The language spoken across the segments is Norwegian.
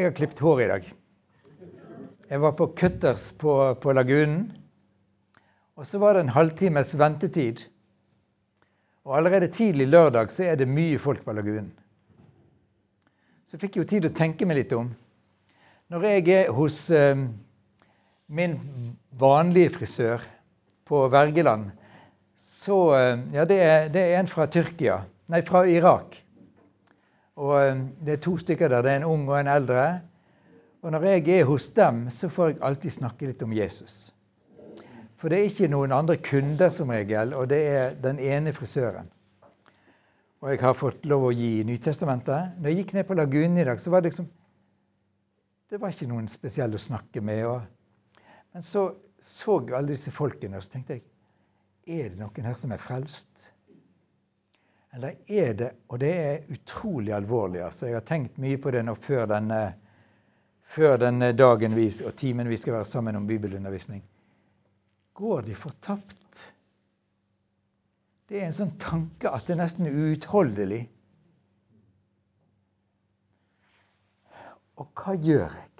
Jeg har klippet hår i dag. Jeg var på Cutters på, på Lagunen. Og så var det en halvtimes ventetid. Og allerede tidlig lørdag så er det mye folk på Lagunen. Så fikk jeg jo tid å tenke meg litt om. Når jeg er hos eh, min vanlige frisør på Vergeland, så eh, Ja, det er, det er en fra Tyrkia. Nei, fra Irak. Og eh, Det er to stykker der. Det er en ung og en eldre. Og når jeg er hos dem, så får jeg alltid snakke litt om Jesus. For det er ikke noen andre kunder som regel, og det er den ene frisøren. Og jeg har fått lov å gi Nytestamentet. Når jeg gikk ned på Lagunen i dag, så var det liksom Det var ikke noen spesiell å snakke med. Og, men så så jeg alle disse folkene, og så tenkte jeg Er det noen her som er frelst? Eller er det Og det er utrolig alvorlig. altså. Jeg har tenkt mye på det nå før denne, før denne dagen vi, og timen vi skal være sammen om bibelundervisning. Går de fortapt? Det er en sånn tanke at det er nesten uutholdelig. Og hva gjør jeg?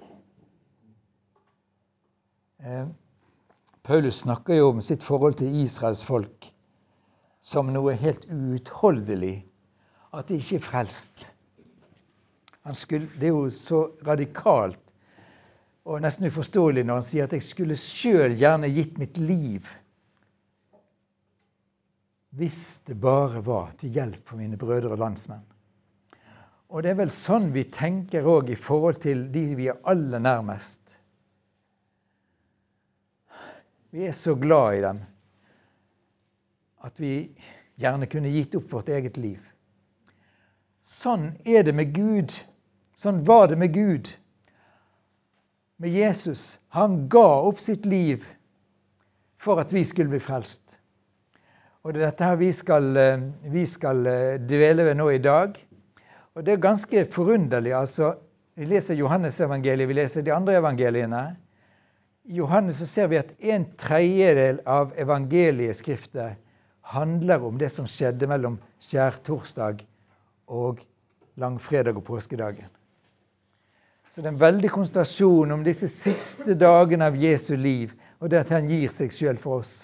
Eh, Paulus snakker jo om sitt forhold til Israels folk som noe helt uutholdelig at de ikke er frelst. Skulle, det er jo så radikalt og nesten uforståelig når han sier at jeg skulle sjøl gjerne gitt mitt liv hvis det bare var til hjelp for mine brødre og landsmenn. Og det er vel sånn vi tenker òg i forhold til de vi er aller nærmest. Vi er så glad i dem at vi gjerne kunne gitt opp vårt eget liv. Sånn er det med Gud. Sånn var det med Gud. Med Jesus. Han ga opp sitt liv for at vi skulle bli frelst. Og det er dette her vi skal, eh, vi skal eh, dvele ved nå i dag. Og det er ganske forunderlig. altså, Vi leser Johannes-evangeliet, vi leser de andre evangeliene. I Johannes så ser vi at en tredjedel av evangelieskriftet handler om det som skjedde mellom skjærtorsdag og langfredag og påskedagen. Så det er en veldig konsentrasjon om disse siste dagene av Jesu liv, og det at han gir seg sjøl for oss.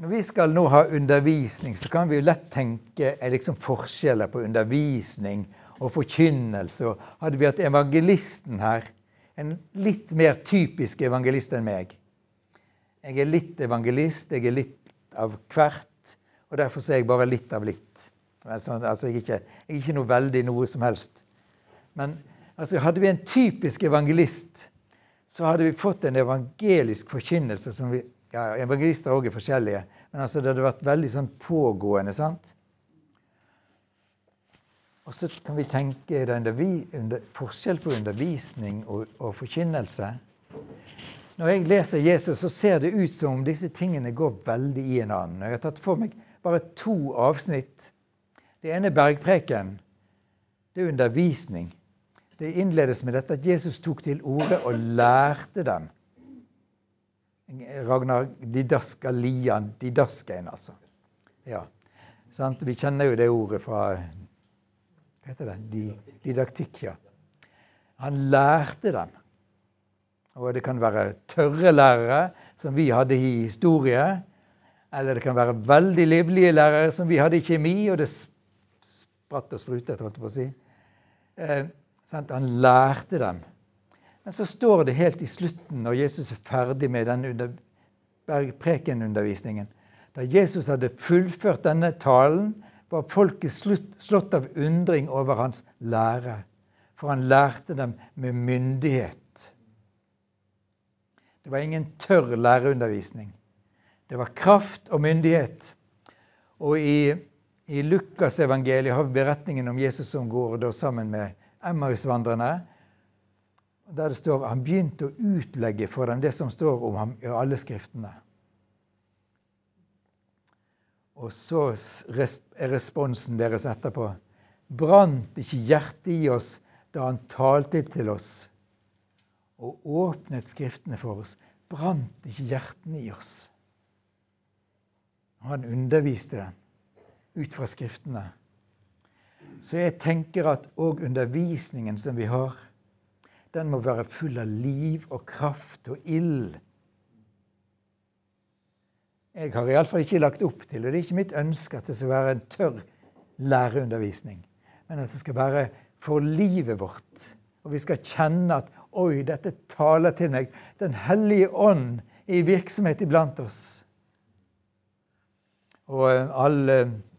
Når vi skal nå ha undervisning, så kan vi jo lett tenke liksom forskjeller på undervisning og forkynnelse. Og hadde vi hatt evangelisten her, en litt mer typisk evangelist enn meg. Jeg er litt evangelist, jeg er litt av hvert, og derfor er jeg bare litt av litt. Altså, altså jeg, er ikke, jeg, er ikke, noe veldig noe som helst. Men altså, hadde vi en typisk evangelist, så hadde vi fått en evangelisk forkynnelse som vi ja, Evangelister også er forskjellige, men altså, det hadde vært veldig sånn pågående. sant? Og så kan vi tenke under, forskjell på undervisning og, og forkynnelse. Når jeg leser Jesus, så ser det ut som om disse tingene går veldig i en annen. Jeg har tatt for meg bare to avsnitt. Det ene er bergpreken. Det er undervisning. Det innledes med dette at Jesus tok til orde og lærte dem. Ragnar Didaskalian Didaskein, altså. Ja. Sant? Vi kjenner jo det ordet fra hva heter det? Didaktikk, ja. Han lærte dem. Og det kan være tørre lærere, som vi hadde i historie. Eller det kan være veldig livlige lærere, som vi hadde i kjemi, og det spratt og sprutet, holdt jeg på å si. Eh, han lærte dem. Men så står det helt i slutten, når Jesus er ferdig med den prekenundervisningen Da Jesus hadde fullført denne talen, var folket slått av undring over hans lære, for han lærte dem med myndighet. Det var ingen tørr læreundervisning. Det var kraft og myndighet. Og i, i Lukasevangeliet har vi beretningen om Jesus som går sammen med Emmausvandrerne. Der det står han begynte å utlegge for dem det som står om ham i alle skriftene. Og så er responsen deres etterpå Brant ikke hjertet i oss da han talte til oss og åpnet Skriftene for oss? Brant ikke hjertene i oss? Han underviste ut fra Skriftene. Så jeg tenker at òg undervisningen som vi har, den må være full av liv og kraft og ild. Jeg har iallfall ikke lagt opp til, og det er ikke mitt ønske at det skal være en tørr læreundervisning, men at det skal være for livet vårt. Og vi skal kjenne at Oi, dette taler til meg. Den hellige ånd i virksomhet iblant oss. Og all,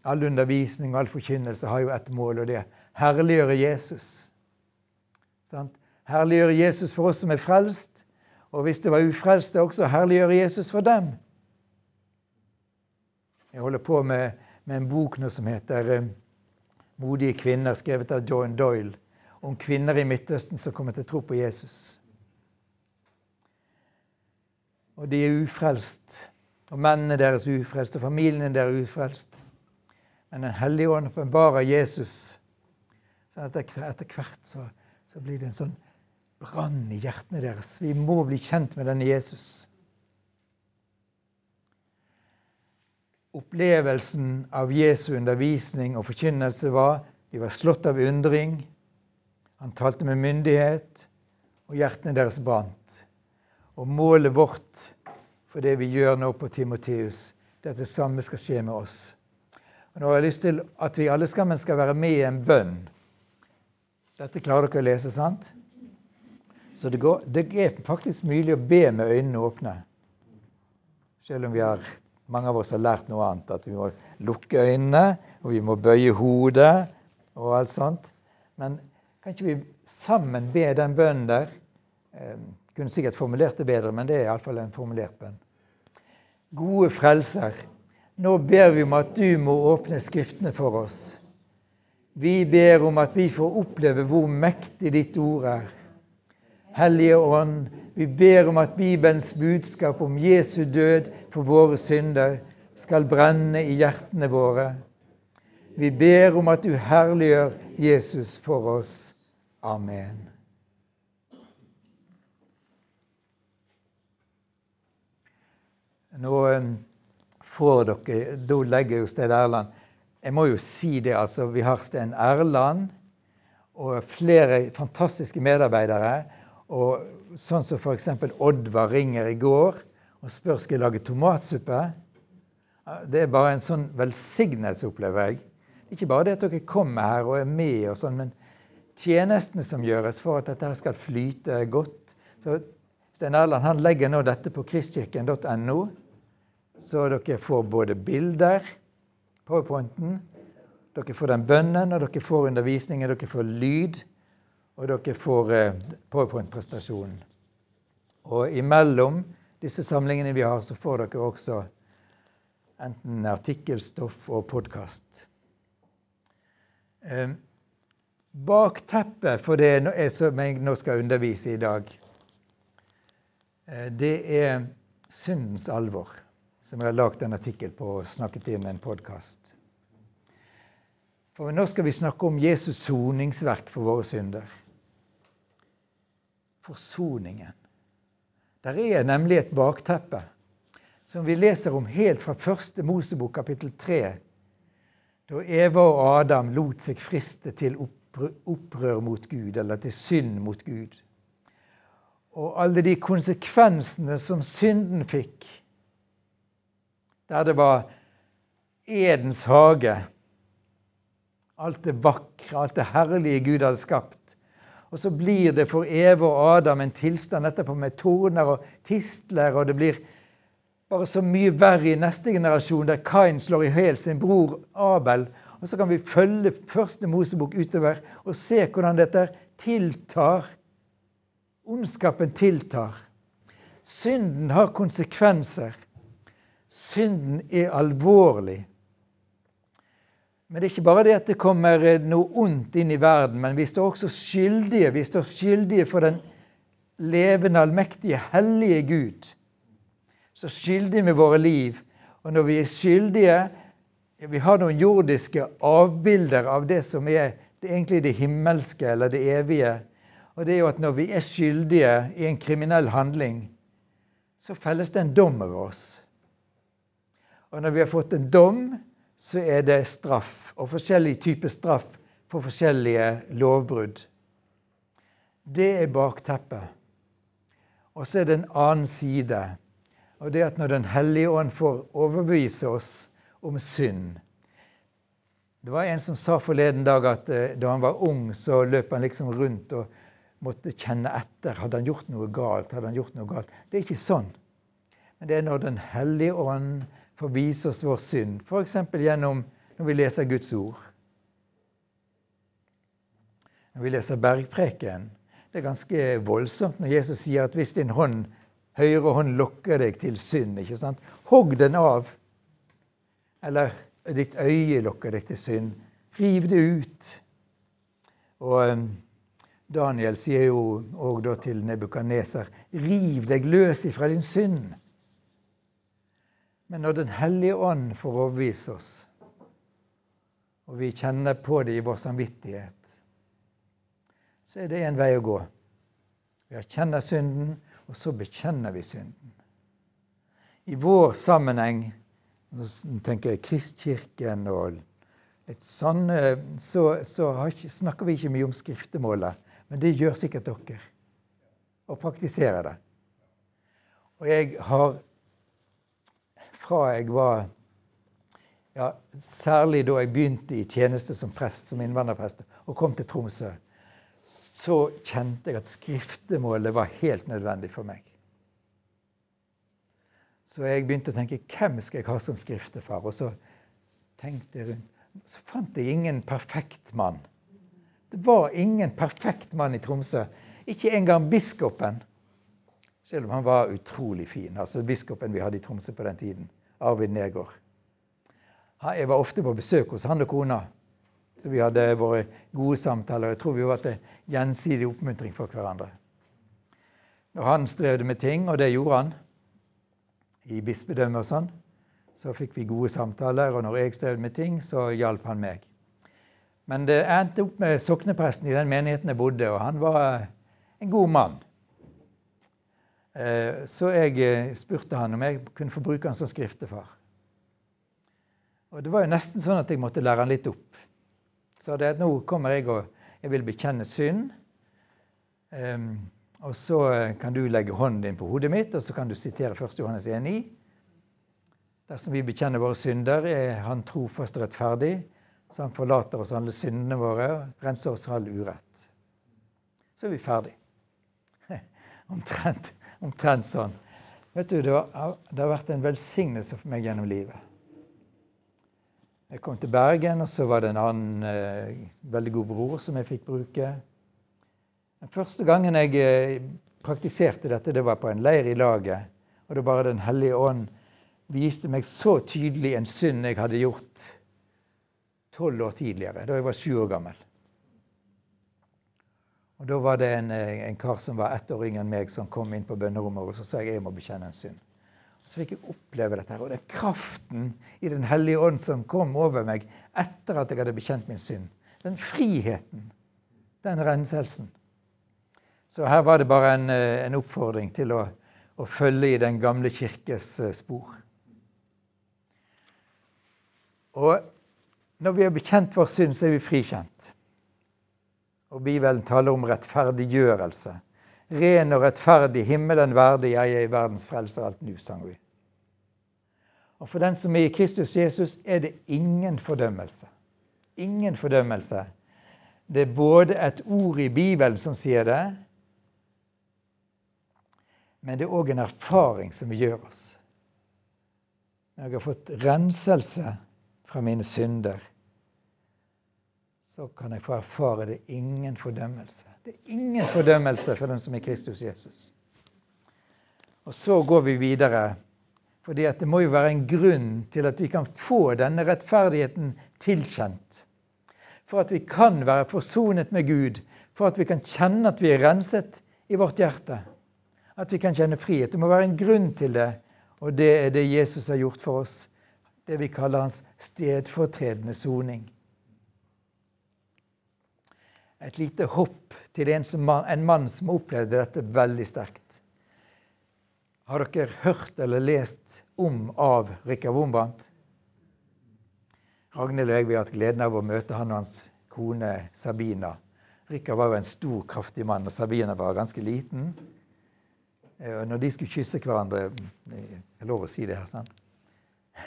all undervisning og all forkynnelse har jo ett mål, og det er herliggjøre Jesus. Sant? Herliggjøre Jesus for oss som er frelst, og hvis det var ufrelste, også herliggjøre Jesus for dem. Jeg holder på med, med en bok nå som heter 'Modige kvinner', skrevet av John Doyle om kvinner i Midtøsten som kommer til å tro på Jesus. Og de er ufrelst. Og mennene deres er ufrelst, og familiene deres er ufrelst. Men Den hellige ånd åpenbarer Jesus. Så etter, etter hvert så, så, blir det en sånn brann i hjertene deres. Vi må bli kjent med denne Jesus. Opplevelsen av Jesu undervisning og forkynnelse var de var slått av undring, han talte med myndighet, og hjertene deres brant. Og målet vårt for det vi gjør nå på Timoteus, det er at det samme skal skje med oss. Og nå har jeg lyst til at vi alle sammen skal være med i en bønn. Dette klarer dere å lese, sant? Så det, går, det er faktisk mulig å be med øynene åpne. Selv om vi har, mange av oss har lært noe annet. At vi må lukke øynene, og vi må bøye hodet og alt sånt. Men kan ikke vi sammen be den bønnen der? Eh, kunne sikkert formulert det bedre, men det er iallfall en formulert bønn. Gode Frelser, nå ber vi om at du må åpne Skriftene for oss. Vi ber om at vi får oppleve hvor mektig ditt ord er. Hellige Ånd, vi ber om at Bibelens budskap om Jesu død for våre synder skal brenne i hjertene våre. Vi ber om at du herliggjør Jesus for oss. Amen. Nå eh, får dere Da legger jo Stein Erland Jeg må jo si det, altså. Vi har Stein Erland og flere fantastiske medarbeidere. Og sånn som f.eks. Oddvar ringer i går og spør skal jeg lage tomatsuppe. Det er bare en sånn velsignelse, opplever jeg. Ikke bare det at dere kommer her og er med, og sånn, men tjenestene som gjøres for at dette skal flyte godt. Så Stein Erland han legger nå dette på kristkirken.no, så dere får både bilder, powerpointen, dere får den bønnen, og dere får undervisningen, dere får lyd, og dere får eh, powerpoint-presentasjonen. Og imellom disse samlingene vi har, så får dere også enten artikkelstoff og podkast. Ehm, bakteppet for det jeg som jeg nå skal undervise i dag, eh, det er syndens alvor, som jeg har lagd en artikkel på og snakket inn en podkast. For nå skal vi snakke om Jesus soningsverk for våre synder. Forsoningen. Der er nemlig et bakteppe som vi leser om helt fra første Mosebok kapittel 3 da Eva og Adam lot seg friste til opprør mot Gud, eller til synd mot Gud. Og alle de konsekvensene som synden fikk, der det var Edens hage, alt det vakre, alt det herlige Gud hadde skapt. Og så blir det for Eva og Adam en tilstand etterpå med torner og tistler, og det blir bare så mye verre i neste generasjon, der Kain slår i hjel sin bror Abel. Og så kan vi følge første Mosebok utover og se hvordan dette tiltar. Ondskapen tiltar. Synden har konsekvenser. Synden er alvorlig. Men det er ikke bare det at det kommer noe ondt inn i verden, men vi står også skyldige. Vi står skyldige for den levende, allmektige, hellige Gud så skyldige med våre liv. Og når vi er skyldige Vi har noen jordiske avbilder av det som er det, egentlig det himmelske eller det evige. Og det er jo at når vi er skyldige i en kriminell handling, så felles det en dom over oss. Og når vi har fått en dom, så er det straff. Og forskjellig type straff for forskjellige lovbrudd. Det er bakteppet. Og så er det en annen side. Og det at når Den hellige ånd får overbevise oss om synd Det var en som sa forleden dag at eh, da han var ung, så løp han liksom rundt og måtte kjenne etter. Hadde han gjort noe galt? Hadde han gjort noe galt? Det er ikke sånn. Men det er når Den hellige ånd får vise oss vår synd, f.eks. gjennom når vi leser Guds ord. Når vi leser Bergpreken. Det er ganske voldsomt når Jesus sier at hvis din hånd, høyre hånd lokker deg til synd, ikke sant? hogg den av. Eller ditt øye lokker deg til synd. Riv det ut. Og ehm, Daniel sier jo òg til Nebukaneser, riv deg løs ifra din synd. Men når Den hellige ånd får overbevise oss, og vi kjenner på det i vår samvittighet, så er det en vei å gå. Vi erkjenner synden, og så bekjenner vi synden. I vår sammenheng, nå tenker jeg Kristkirken og litt sånn, så, så snakker vi ikke mye om skriftemålet. Men det gjør sikkert dere. Og praktiserer det. Og jeg har fra jeg var ja, Særlig da jeg begynte i tjeneste som prest, som innvandrerprest, og kom til Tromsø, så kjente jeg at skriftemålet var helt nødvendig for meg. Så jeg begynte å tenke hvem skal jeg ha som skriftefar? Og så tenkte jeg rundt. Så fant jeg ingen perfekt mann. Det var ingen perfekt mann i Tromsø. Ikke engang biskopen. Selv om han var utrolig fin. Altså biskopen vi hadde i Tromsø på den tiden. Arvid Nergård. Jeg var ofte på besøk hos han og kona. Så vi hadde våre gode samtaler. Jeg tror vi var til gjensidig oppmuntring for hverandre. Når han strevde med ting, og det gjorde han, i bispedømmet og sånn, så fikk vi gode samtaler. Og når jeg strevde med ting, så hjalp han meg. Men det endte opp med soknepresten i den menigheten jeg bodde, og han var en god mann. Eh, så jeg eh, spurte han om jeg kunne få bruke han som skriftefar. Og det var jo nesten sånn at jeg måtte lære han litt opp. Så det at nå kommer jeg og jeg vil bekjenne synd. Um, og så eh, kan du legge hånden din på hodet mitt, og så kan du sitere 1. Johannes 1,9. Dersom vi bekjenner våre synder, er Han trofast og rettferdig, så Han forlater oss alle syndene våre og renser oss all urett. Så er vi ferdig. Omtrent. Omtrent sånn. Vet du, det har, det har, vært en velsignelse for meg gjennom livet. Jeg kom til Bergen, og så var det en annen eh, veldig god bror som jeg fikk bruke. Den første gangen jeg eh, praktiserte dette, det var på en leir i laget. Og det bare Den hellige ånd viste meg så tydelig en synd jeg hadde gjort tolv år tidligere, da jeg var sju år gammel. Og Da var det en, eh, en, kar som var ett år yngre enn meg, som kom inn på bønnerommet og så sa jeg jeg må bekjenne en synd. Og Så fikk jeg oppleve dette, her, og den kraften i Den hellige ånd som kom over meg etter at jeg hadde bekjent min synd. Den friheten. Den renselsen. Så her var det bare en, eh, en oppfordring til å, å, følge i Den gamle kirkes eh, spor. Og når vi har bekjent vår synd, så er vi frikjent. Og Bibelen taler om rettferdiggjørelse. Ren og rettferdig, himmelen verdig, jeg er i verdens frelser, alt nu, sang vi. Og For den som er i Kristus Jesus, er det ingen fordømmelse. Ingen fordømmelse. Det er både et ord i Bibelen som sier det, men det er òg en erfaring som gjør oss. Jeg har fått renselse fra mine synder så kan jeg få erfare det er ingen fordømmelse. Det er ingen fordømmelse for den som er Kristus Jesus. Og så går vi videre, fordi det må jo være en grunn til at vi kan få denne rettferdigheten tilkjent. For at vi kan være forsonet med Gud, for at vi kan kjenne at vi er renset i vårt hjerte. At vi kan kjenne frihet. Det må være en grunn til det, og det er det Jesus har gjort for oss. Det vi kaller hans stedfortredende soning et lite hopp til en, som, en mann som opplevde dette veldig sterkt. Har dere hørt eller lest om av Rikard Wombrandt? Ragnhild og jeg vi har hatt gleden av å møte han og hans kone Sabina. Rikard var jo en stor, kraftig mann, og Sabina var ganske liten. Eh, når de skulle kysse hverandre Det er lov å si det her, sant?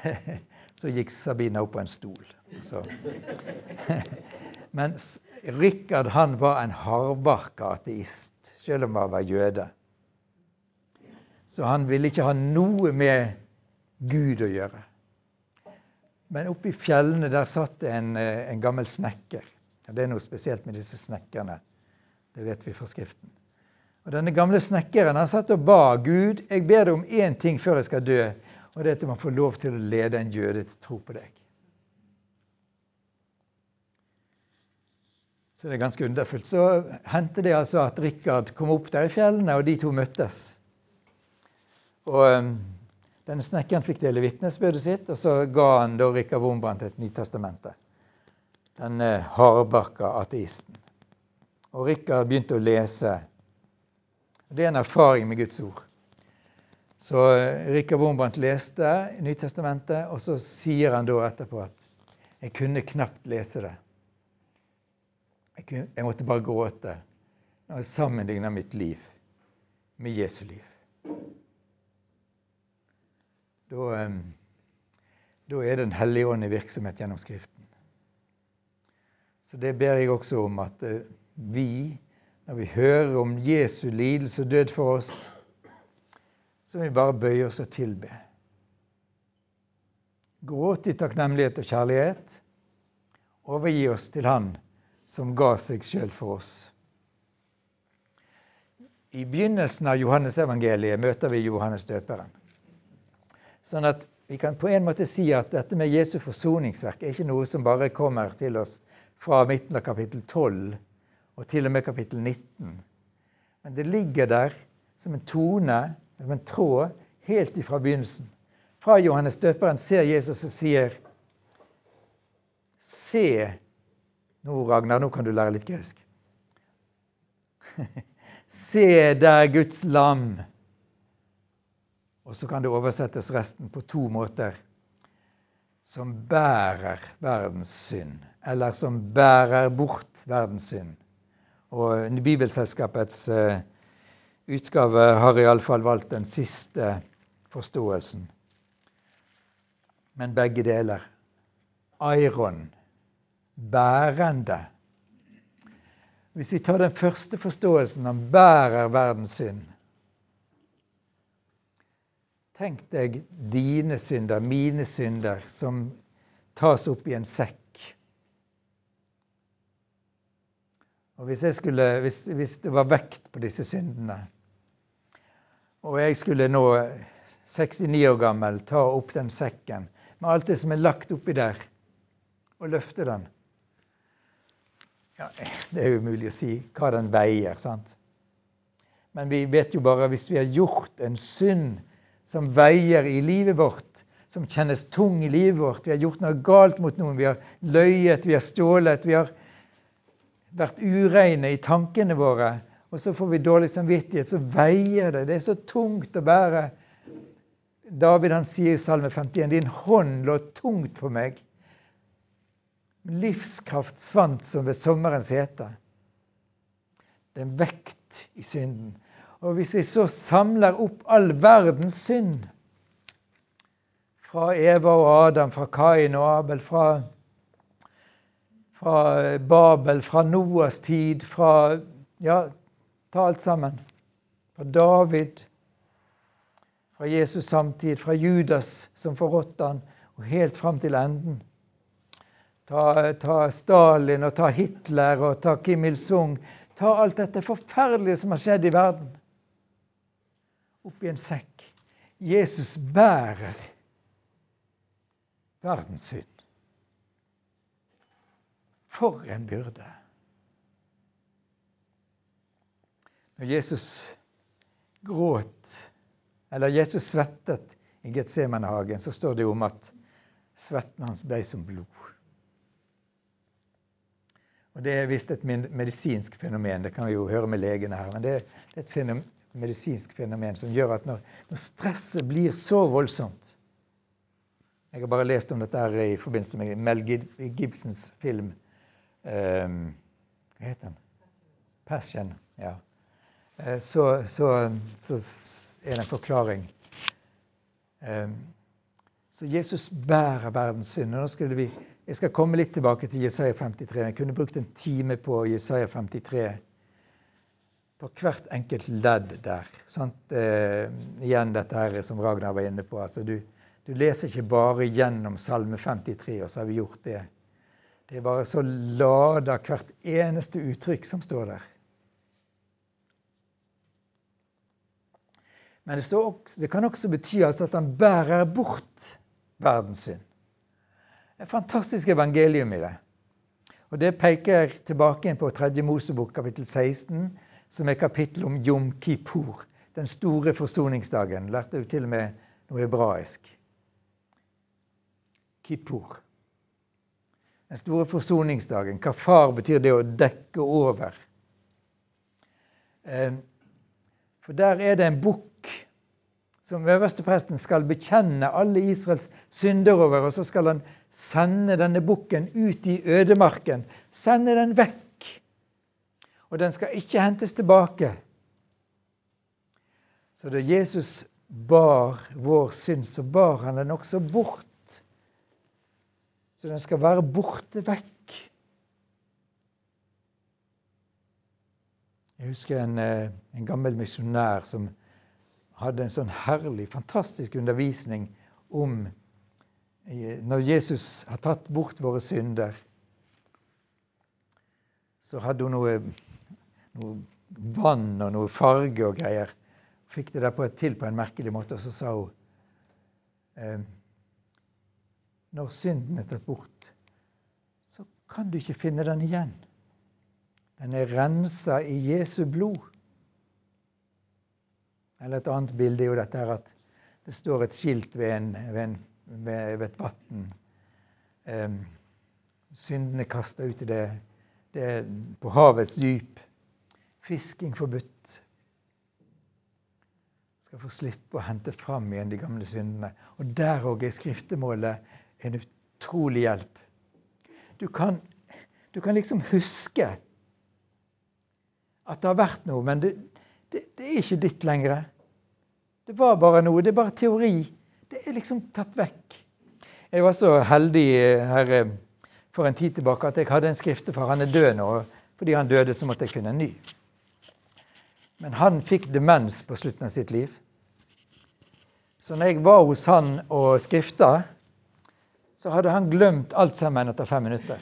Så gikk Sabina opp på en stol. Så. Mens Rikard han var en hardbarka ateist, selv om han var jøde. Så han ville ikke ha noe med Gud å gjøre. Men oppe i fjellene der satt en, eh, en gammel snekker. Det er noe spesielt med disse snekkerne. Det vet vi fra Skriften. Og Denne gamle snekkeren han satt og ba Gud jeg ber deg om én ting før jeg skal dø. Og det er at man får lov til å lede en jøde til tro på deg. Så det er ganske underfullt. Så hendte det altså at Rikard kom opp der i fjellene, og de to møttes. Og um, denne snekkeren fikk dele vitnesbyrdet sitt, og så ga han da Rikard Wombrandt et Nytestamente. Denne hardbarka ateisten. Og Rikard begynte å lese. Det er en erfaring med Guds ord. Så uh, Rikard Wombrandt leste Nytestamentet, og så sier han da etterpå at jeg kunne knapt lese det. Jeg, jeg måtte bare gråte når jeg sammenligna mitt liv med Jesu liv. Da, um, da er Den hellige ånd i virksomhet gjennom Skriften. Så det ber jeg også om at uh, vi, når vi hører om Jesu lidelse og død for oss, så må vi bare bøye oss og tilbe. Gråt i takknemlighet og kjærlighet. Overgi oss til Han som ga seg sjøl for oss. I begynnelsen av Johannesevangeliet møter vi Johannes døperen. Sånn at vi kan på en måte si at dette med Jesu forsoningsverk er ikke noe som bare kommer til oss fra midten av kapittel 12 og til og med kapittel 19. Men det ligger der som en tone, som en tråd, helt ifra begynnelsen. Fra Johannes døperen ser Jesus og sier Se nå, Ragnar, nå kan du lære litt gresk. Se der Guds lam. Og så kan det oversettes resten på to måter. Som bærer verdens synd, eller som bærer bort verdens synd. Og Bibelselskapets uh, utgave har iallfall valgt den siste forståelsen. Men begge deler. Iron bærende. Hvis vi tar den første forståelsen om bærer verdens synd Tenk deg dine synder, mine synder, som tas opp i en sekk. Og hvis, skulle, hvis, hvis det var vekt på disse syndene, og jeg skulle nå 69 år gammel ta opp den sekken med alt det som er lagt oppi der, og løfte den ja, Det er umulig å si hva den veier. sant? Men vi vet jo bare hvis vi har gjort en synd som veier i livet vårt, som kjennes tung i livet vårt, vi har gjort noe galt mot noen, vi har løyet, vi har stjålet, vi har vært ureine i tankene våre, og så får vi dårlig samvittighet, så veier det. Det er så tungt å bære. David han sier i Salme 51.: Din hånd lå tungt på meg. Livskraft svant som ved sommerens hete. Det er en vekt i synden. Og hvis vi så samler opp all verdens synd fra Eva og Adam, fra Kain og Abel, fra, fra Babel, fra Noas tid, fra Ja, ta alt sammen. Fra David, fra Jesus samtid, fra Judas som forrådte han, og helt fram til enden. Ta, ta, Stalin og ta Hitler og ta Kim Il-sung. Ta alt dette forferdelige som har skjedd i verden, oppi en sekk. Jesus bærer verdens synd. For en byrde. Når Jesus gråt, eller Jesus svettet i Getsemanehagen, så står det om at svetten hans ble som blod. Og Det er visst et medisinsk fenomen. Det kan vi jo høre med legene her. Men det, er et medisinsk fenomen som gjør at når, når, stresset blir så voldsomt Jeg har bare lest om dette her i forbindelse med Mel Gibsons film um, Hva heter den? Passion. Ja. Uh, så, så, så, er det en forklaring. Um, så Jesus bærer verdens synd. og nå skulle vi, Jeg skal komme litt tilbake til Jesaja 53. Jeg kunne brukt en time på Jesaja 53 på hvert enkelt ledd der. Eh, igjen dette her som Ragnar var inne på. Altså, du, du, leser ikke bare gjennom Salme 53, og så har vi gjort det. Det er bare så lada hvert eneste uttrykk som står der. Men det, også, det kan også bety altså at han bærer bort verdens synd. Et fantastisk evangelium i det. Og Det peker tilbake inn på 3. Mosebok kapittel 16 som er kapittel om Jom Kippur, den store forsoningsdagen. Lærte jo til og med noe hebraisk. Kippur. Den store forsoningsdagen. Kafar betyr det å dekke over. Eh, for der er det en bukk som øverstepresten skal bekjenne alle Israels synder over, og så skal han sende denne bukken ut i ødemarken. Sende den vekk og den skal ikke hentes tilbake. Så da Jesus bar vår synd, så bar han den også bort. Så den skal være borte vekk. Jeg husker en, eh, en gammel misjonær som hadde en sånn herlig, fantastisk undervisning om eh, når Jesus har tatt bort våre synder, så hadde hun noe noe vann og noe farge og greier. Fikk det der på til på en merkelig måte, og så sa hun eh, Når synden er tatt bort, så kan du ikke finne den igjen. Den er rensa i Jesu blod. Eller et annet bilde er jo dette her at det står et skilt ved, en, ved, en, ved, ved et vann. Um, syndene kasta ut i det, det på havets dyp. Fisking forbudt. Skal få slippe å hente fram igjen de gamle syndene. Og der òg er skriftemålet en utrolig hjelp. Du kan, du kan, liksom huske at det har vært noe, men det, det, det er ikke ditt lenger. Det var bare noe. Det er bare teori. Det er liksom tatt vekk. Jeg var så heldig her eh, for en tid tilbake at jeg hadde en skriftefar. Han er død nå. Fordi han døde, så måtte jeg finne en ny. Men han fikk demens på slutten av sitt liv. Så når jeg var hos han og skrifta, så hadde han glemt alt sammen etter fem minutter.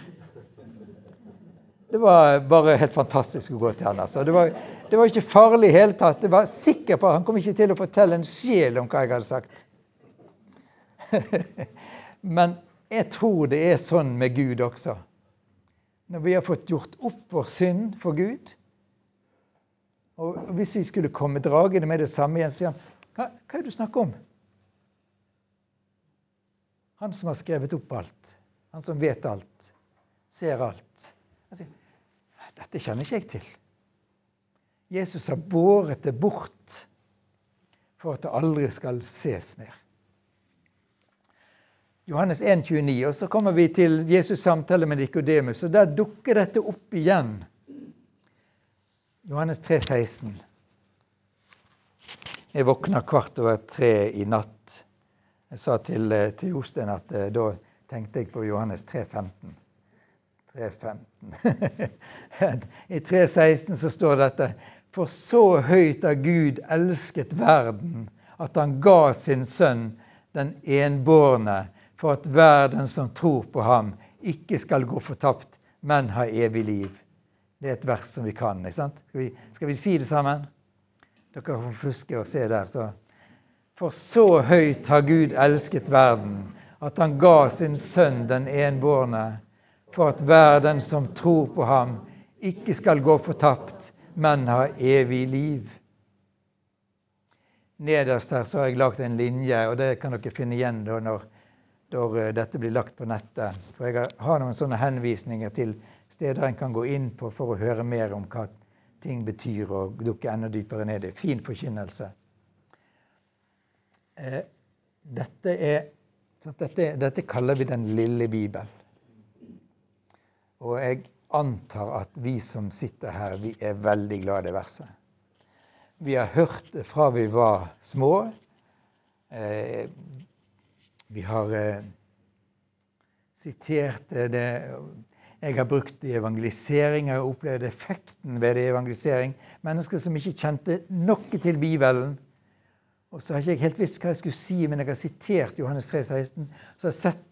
Det var bare helt fantastisk å gå til han. Altså. Det, var, det var ikke farlig i hele tatt. Jeg var sikker på Han kom ikke til å fortelle en sjel om hva jeg hadde sagt. Men jeg tror det er sånn med Gud også. Når vi har fått gjort opp vår synd for Gud, og hvis vi skulle komme dragende med det samme igjen, sier han hva, hva er det du snakker om? Han som har skrevet opp alt. Han som vet alt. Ser alt. Han sier dette kjenner ikke jeg til. Jesus har båret det bort for at det aldri skal ses mer. Johannes 1, 29, og Så kommer vi til Jesus' samtale med Nikodemus. og Der dukker dette opp igjen. Johannes 3, 16. Jeg våkna kvart over tre i natt. Jeg sa til, eh, til Jostein at eh, da tenkte jeg på Johannes 3, 15. 3.15. I 3.16 så står dette For så høyt har Gud elsket verden, at han ga sin sønn, den enbårne, for at verden som tror på ham, ikke skal gå fortapt, men ha evig liv. Det er et vers som vi kan. ikke sant? Skal vi, skal vi si det sammen? Dere får fuske og se der. så. For så høyt har Gud elsket verden, at han ga sin sønn den enbårne, for at hver den som tror på ham, ikke skal gå fortapt, men ha evig liv. Nederst her så har jeg lagt en linje, og det kan dere finne igjen da når, når eh, dette blir lagt på nettet. For jeg har noen sånne henvisninger til steder en kan gå inn på for å høre mer om hva ting betyr, og dukke enda dypere ned i. Fin forkynnelse. Eh, dette, er, dette, dette, kaller vi Den lille bibel. Og jeg antar at vi som sitter her, vi er veldig glad i det verset. Vi har hørt det fra vi var små. Eh, vi har eh, sitert det Jeg har brukt det i evangelisering. Jeg har opplevd effekten ved det i evangelisering. Mennesker som ikke kjente noe til Bibelen. Og så har ikke jeg helt visst hva jeg skulle si, men jeg har sitert Johannes 3, 16, Så har jeg sett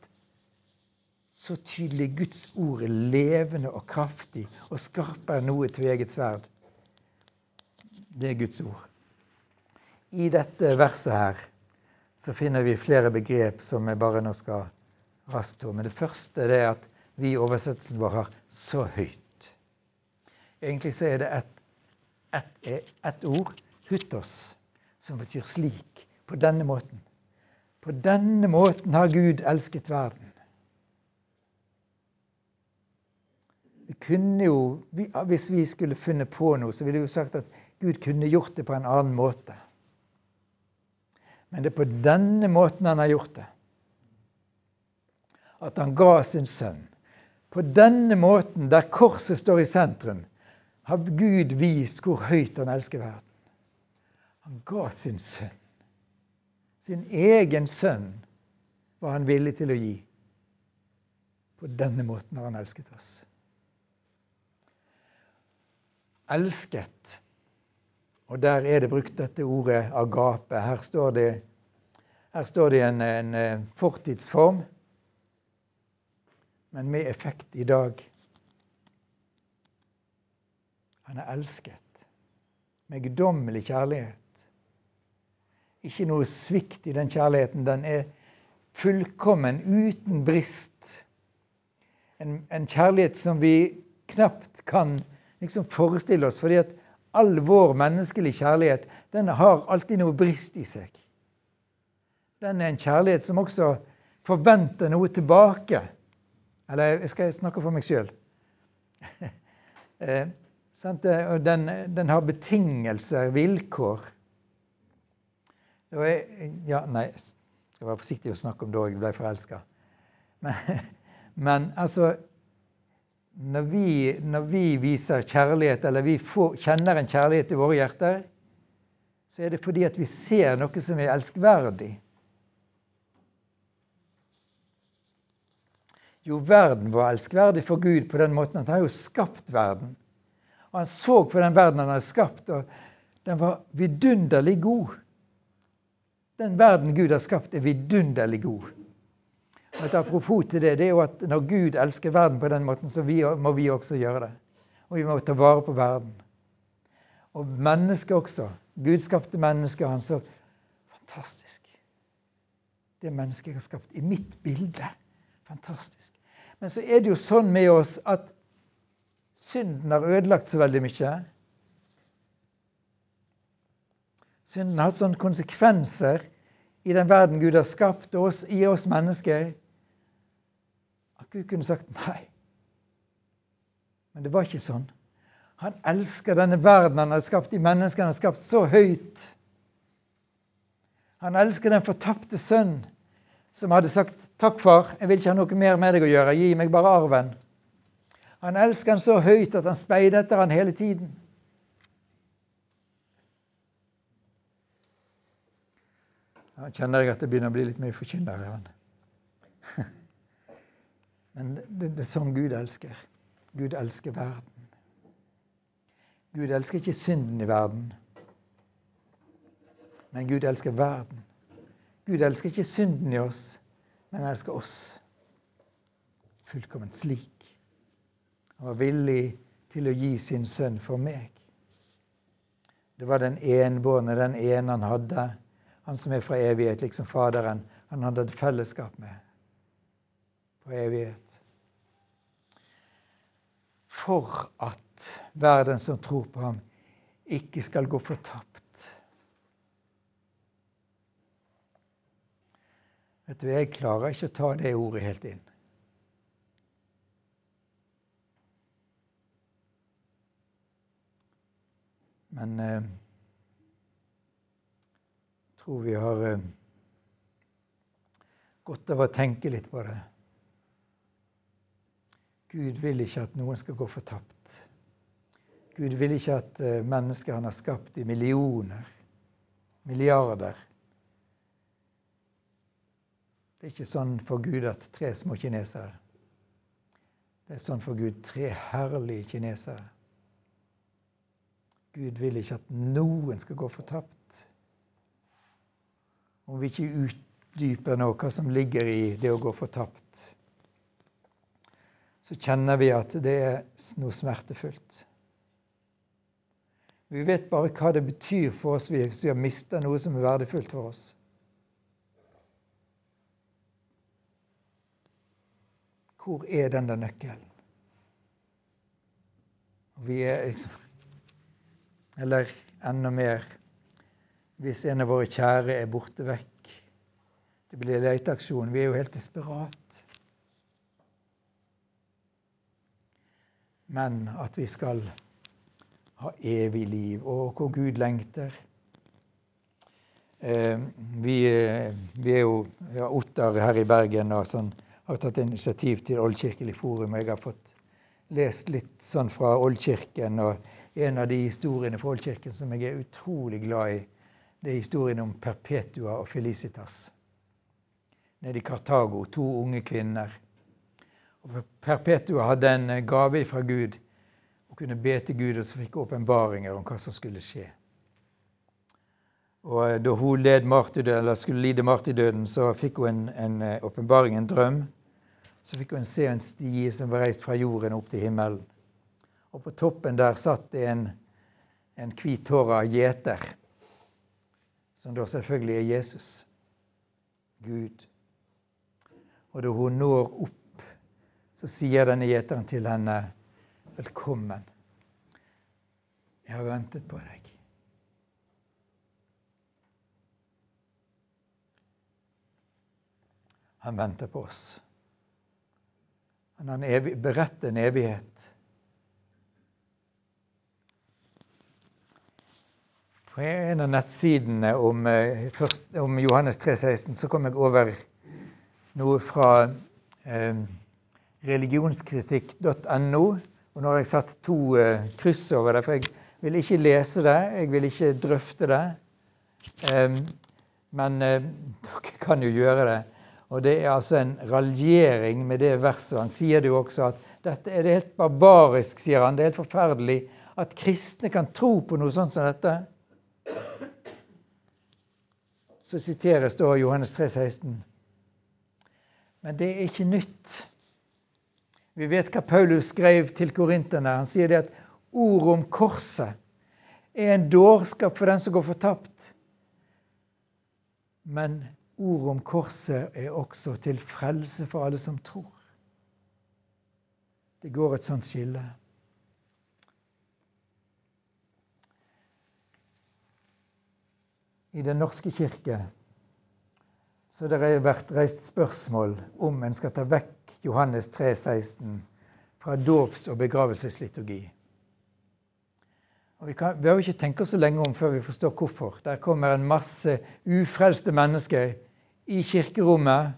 så tydelig Guds ord er levende og kraftig og skarpere enn noe tveget sverd. Det er Guds ord. I dette verset her så finner vi flere begrep som jeg bare nå skal raskt om. Men det første er at vi i oversettelsen vår har 'så høyt'. Egentlig så er det ett et, et ord, 'hutos', som betyr slik. På denne måten. På denne måten har Gud elsket verden. Kunne jo, Hvis vi skulle funnet på noe, så ville vi jo sagt at Gud kunne gjort det på en annen måte. Men det er på denne måten han har gjort det. At han ga sin sønn. På denne måten, der korset står i sentrum, har Gud vist hvor høyt han elsker verden. Han ga sin sønn. Sin egen sønn var han villig til å gi. På denne måten har han elsket oss. Elsket. Og der er det brukt dette ordet agape. Her står det, her står det en, en eh, fortidsform, men med effekt i dag. Han er elsket med guddommelig kjærlighet. Ikke noe svikt i den kjærligheten. Den er fullkommen, uten brist. En, en kjærlighet som vi knapt kan liksom forestille oss. fordi at all vår menneskelige kjærlighet den har alltid noe brist i seg. Den er en kjærlighet som også forventer noe tilbake. Eller skal jeg snakke for meg sjøl. Eh, den, den har betingelser, vilkår. Jeg, ja, nei, jeg skal være forsiktig å snakke om da jeg ble forelska. Men, men, altså når vi, når vi, viser kjærlighet, eller vi får, kjenner en kjærlighet i våre hjerter, så er det fordi at vi ser noe som er elskverdig. Jo, verden var elskverdig for Gud på den måten at han har jo skapt verden. Og han så på den verden han hadde skapt, og den var vidunderlig god. Den verden Gud har skapt, er vidunderlig god. Et Apropos til det, det er jo at når Gud elsker verden på den måten, så må vi også gjøre det. Og vi må ta vare på verden. Og mennesket også. Gud skapte mennesket, og han så Fantastisk. Det mennesket har skapt i mitt bilde. Fantastisk. Men så er det jo sånn med oss at synden har ødelagt så veldig mye. Synden har hatt sånne konsekvenser i den verden Gud har skapt, oss, i oss mennesker, at Gud kunne sagt nei. Men det var ikke sånn. Han elsker denne verden han har skapt, de menneskene han har skapt, så høyt. Han elsker den fortapte sønn som hadde sagt 'Takk, far, jeg vil ikke ha noe mer med deg å gjøre. Gi meg bare arven.' Han elsker han så høyt at han speider etter han hele tiden. Da kjenner jeg at det begynner å bli litt mye forkynner. Men det, det er sånn Gud elsker. Gud elsker verden. Gud elsker ikke synden i verden, men Gud elsker verden. Gud elsker ikke synden i oss, men han elsker oss fullkomment slik. Han var villig til å gi sin sønn for meg. Det var den enbårne, den ene han hadde han som er fra evighet, liksom Faderen. Han hadde et fellesskap med for evighet. For at verden som tror på ham, ikke skal gå fortapt. Vet du, Jeg klarer ikke å ta det ordet helt inn. Men eh, tror vi har eh, godt av å tenke litt på det. Gud vil ikke at noen skal gå fortapt. Gud vil ikke at eh, mennesker han har skapt i millioner, milliarder Det er ikke sånn for Gud at tre små kinesere. Det er sånn for Gud tre herlige kinesere. Gud vil ikke at noen skal gå fortapt. Om vi ikke utdyper nå hva som ligger i det å gå fortapt, så kjenner vi at det er noe smertefullt. Vi vet bare hva det betyr for oss hvis vi har mista noe som er verdifullt for oss. Hvor er den der nøkkelen? Vi er liksom Eller enda mer hvis en av våre kjære er borte vekk. Det blir leteaksjon. Vi er jo helt desperat. Men at vi skal ha evig liv, og hvor Gud lengter. Eh, vi, vi, er jo ja, Ottar her i Bergen og sånn, har tatt initiativ til Oldkirkelig forum. Jeg har fått lest litt sånn fra Oldkirken. Og en av de historiene fra Oldkirken som jeg er utrolig glad i, det er historien om Perpetua og Felicitas. Nede i Kartago, to unge kvinner. Og Perpetua hadde en gave fra Gud og kunne be til Gud, og så fikk åpenbaringer om hva som skulle skje. Og Da hun led martyrdøden, skulle lide martyrdøden, så fikk hun en åpenbaring, en, en, drøm. Så fikk hun se en stie som var reist fra jorden opp til himmelen. Og på toppen der satt det en, en hvithåra gjeter, som da selvfølgelig er Jesus, Gud. Og da hun når opp, så sier denne gjeteren til henne Velkommen. Jeg har ventet på deg. Han venter på oss. Han har beredt en evighet. På en av nettsidene om, eh, først, om Johannes 3,16 så kom jeg over noe fra eh, religionskritikk.no. Og nå har jeg satt to uh, kryss over det, for jeg vil ikke lese det. Jeg vil ikke drøfte det. Um, men dere kan jo gjøre det. Og det er altså en raljering med det verset. Han sier det jo også at dette er det helt barbarisk, sier han. Det er helt forferdelig at kristne kan tro på noe sånt som dette. Så siteres da Johannes 3, 16. Men det er ikke nytt. Vi vet hva Paulus skrev til korinterne. Han sier det at ordet om korset er en dårskap for den som går fortapt. Men ordet om korset er også til frelse for alle som tror. Det går et sånt skille. I Den norske kirke så det har vært reist spørsmål om en skal ta vekk Johannes 3, 16, fra dåps- og begravelsesliturgi. Og vi, kan, vi har jo ikke tenkt oss så lenge om før vi forstår hvorfor. Der kommer en masse ufrelste mennesker i kirkerommet.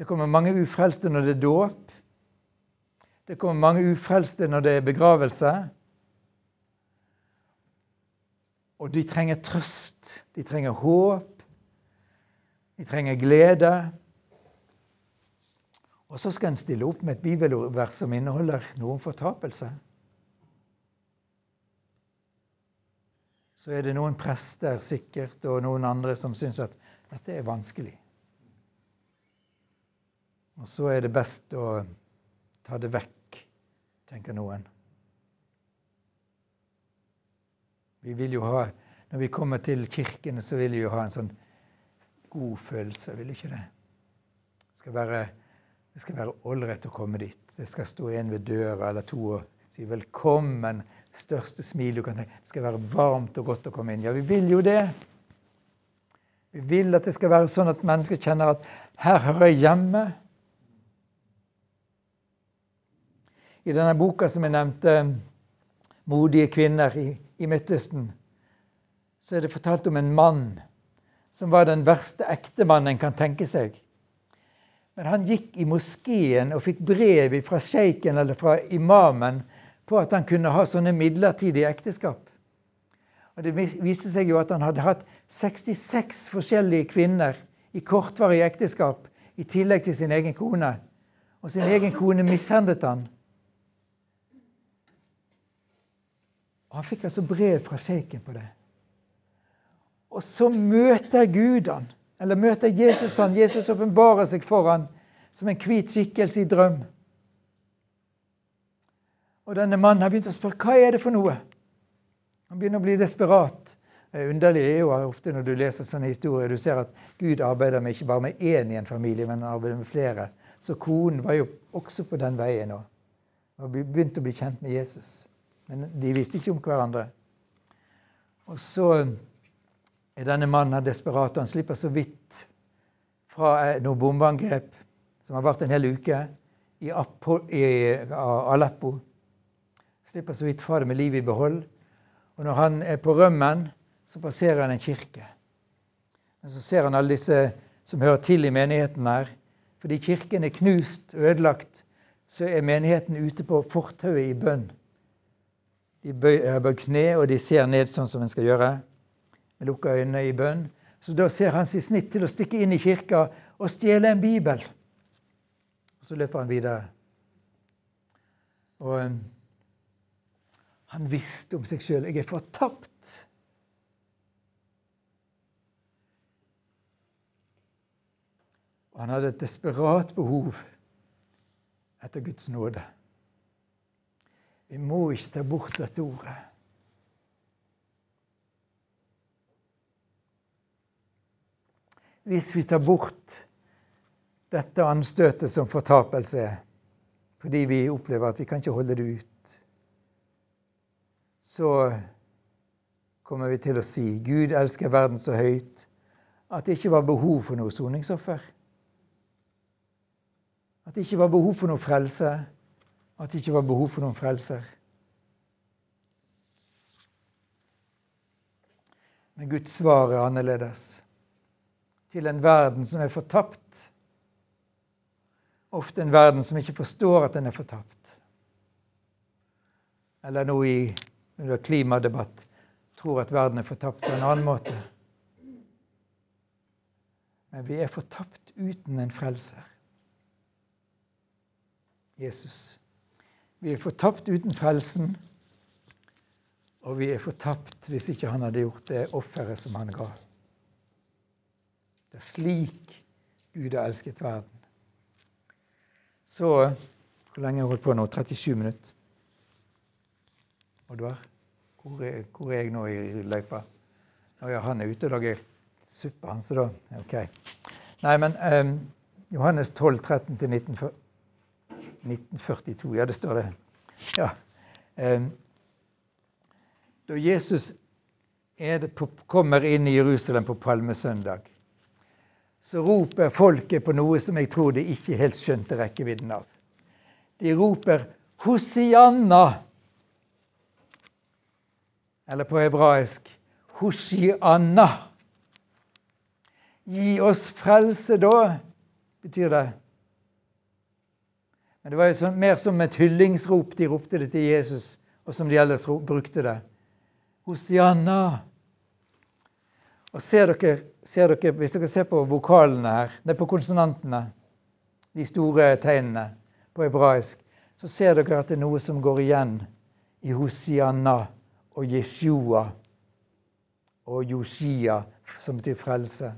Det kommer mange ufrelste når det er dåp. Det kommer mange ufrelste når det er begravelse. Og de trenger trøst, de trenger håp, de trenger glede. Og så skal en stille opp med et bibelvers som inneholder noe om fortapelse. Så er det noen prester sikkert, og noen andre som syns at dette er vanskelig. Og så er det best å ta det vekk, tenker noen. Vi vil jo ha, Når vi kommer til kirkene, så vil vi jo ha en sånn god følelse, vil ikke det? Det skal være det ålreit å komme dit. Det skal stå en ved døra eller to og si 'velkommen'. Største smil du kan tenke Det skal være varmt og godt å komme inn. Ja, vi vil jo det. Vi vil at det skal være sånn at mennesker kjenner at 'her hører jeg hjemme'. I denne boka som jeg nevnte, 'Modige kvinner i, i Midtøsten', så er det fortalt om en mann som var den verste ektemannen en kan tenke seg. Men han gikk i moskeen og fikk brev fra sjeiken eller fra imamen på at han kunne ha sånne midlertidige ekteskap. Og Det viste seg jo at han hadde hatt 66 forskjellige kvinner i kortvarig ekteskap i tillegg til sin egen kone. Og sin egen kone mishandlet han. Og Han fikk altså brev fra sjeiken på det. Og så møter Gud han, eller møter Jesus han. Jesus åpenbarer seg for han som en hvit skikkelse i drøm. Og denne mannen har begynt å spørre hva er det for noe. Han begynner å bli desperat. Det underlige er jo ofte når du leser sånne historier, du ser at Gud arbeider med ikke bare med én i en familie, men han arbeider med flere. Så konen var jo også på den veien og, begynte å bli kjent med Jesus. Men de visste ikke om hverandre. Og så er denne mannen her desperat. Han slipper så vidt fra noe bombeangrep som har vart en hel uke i, Aleppo. Slipper så vidt fra det med livet i behold. Og når han er på rømmen, så passerer han en kirke. Men så ser han alle disse som hører til i menigheten her. Fordi kirken er knust ødelagt, så er menigheten ute på fortauet i bønn. De bøyer kne, og de ser ned sånn som en skal gjøre med lukka øyne i bønn. Så da ser han sitt snitt til å stikke inn i kirka og stjele en bibel. Og så løper han videre. Og um, han visste om seg sjøl. 'Jeg er fortapt'. Og han hadde et desperat behov etter Guds nåde. Vi må ikke ta bort dette ordet. hvis vi tar bort dette anstøtet som fortapelse fordi vi opplever at vi kan ikke holde det ut, så kommer vi til å si Gud elsker verden så høyt at det ikke var behov for noe soningsoffer. At det ikke var behov for noe frelse. At det ikke var behov for noen frelser. Men Guds svar er annerledes til en verden som er fortapt. Ofte en verden som ikke forstår at den er fortapt. Eller nå i under klimadebatt tror at verden er fortapt på en annen måte. Men vi er fortapt uten en frelser. Jesus. Vi er fortapt uten frelsen, og vi er fortapt hvis ikke han hadde gjort det offeret som han ga. Det er slik Gud har elsket verden. Så Hvor lenge har jeg holdt på nå? 37 minutter? Oddvar? Hvor er, hvor er jeg nå i løypa? Å ja, han er ute og lager suppe, han, så da OK. Nei, men um, Johannes 12, 13 1942. Ja, det står det. Ja. Da Jesus på, kommer inn i Jerusalem på palmesøndag, så roper folket på noe som jeg tror de ikke helt skjønte rekkevidden av. De roper 'Hosianna'. Eller på hebraisk 'Hoshianna'. Gi oss frelse, da, betyr det. Det var jo så, mer som et hyllingsrop de ropte det til Jesus, og som de ellers brukte det. Hosianna. Og ser dere, ser dere, Hvis dere ser på vokalene her, det er på konsonantene, de store tegnene på hebraisk, så ser dere at det er noe som går igjen i Hosianna og Jeshua og Josia, som betyr frelse.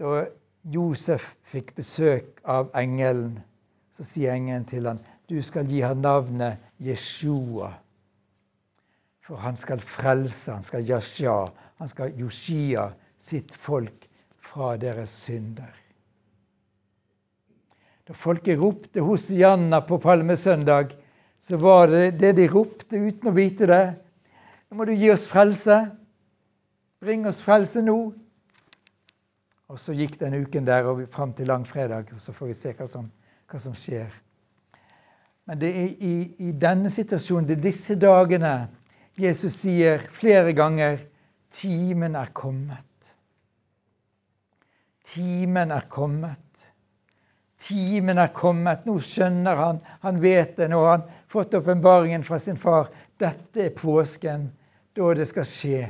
Da Josef fikk besøk av engelen, så sier engelen til ham, du skal gi ham navnet Jeshua for han skal frelse, han skal Yasha, han skal Yoshia, sitt folk fra deres synder. Da folket ropte hos Janna på palmesøndag, så var det det de ropte uten å vite det. Nå må du gi oss frelse. Bring oss frelse nå. Og så gikk den uken der og fram til langfredag, og så får vi se hva som, hva som skjer. Men det er i, i denne situasjonen, det er disse dagene, Jesus sier flere ganger 'Timen er kommet'. Timen er kommet. Timen er kommet. Nå skjønner han. Han vet det. Nå har han fått åpenbaringen fra sin far. Dette er påsken, da det skal skje.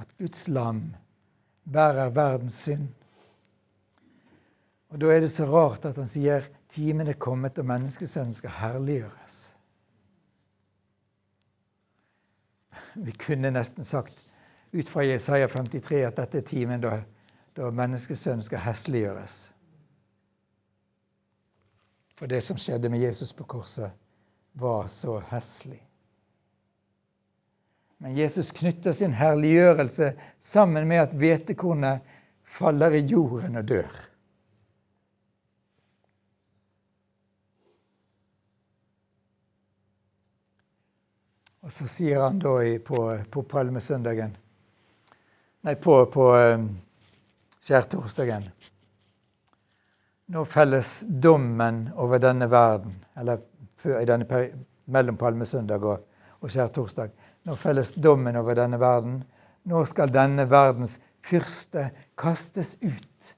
At Guds lam bærer verdens synd. Og Da er det så rart at han sier timen er kommet og menneskesønnen skal herliggjøres. Vi kunne nesten sagt ut fra Jesaja 53 at dette er timen da, da menneskesønnen skal hesliggjøres. For det som skjedde med Jesus på korset, var så heslig. Men Jesus knytter sin herliggjørelse sammen med at hvetekornet faller i jorden og dør. Og så sier han da på, på palmesøndagen Nei, på, på um, skjærtorsdagen Nå felles dommen over denne verden, eller i denne mellom palmesøndag og, og skjærtorsdag. Nå felles dommen over denne verden. Nå skal denne verdens fyrste kastes ut.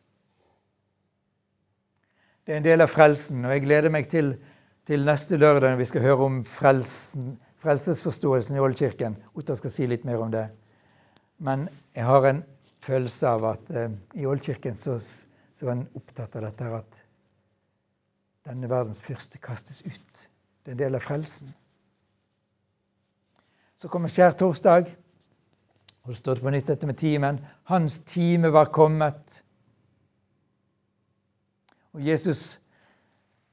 Det er en del av frelsen, og jeg gleder meg til, til neste lørdag når vi skal høre om frelsen, frelsesforståelsen i Oldkirken. Otta skal si litt mer om det. Men jeg har en følelse av at eh, i Oldkirken så, så var en opptatt av dette at denne verdens fyrste kastes ut. Det er en del av frelsen. Så kommer skjærtorsdag, og det står på nytt dette med timen. Hans time var kommet. Og Jesus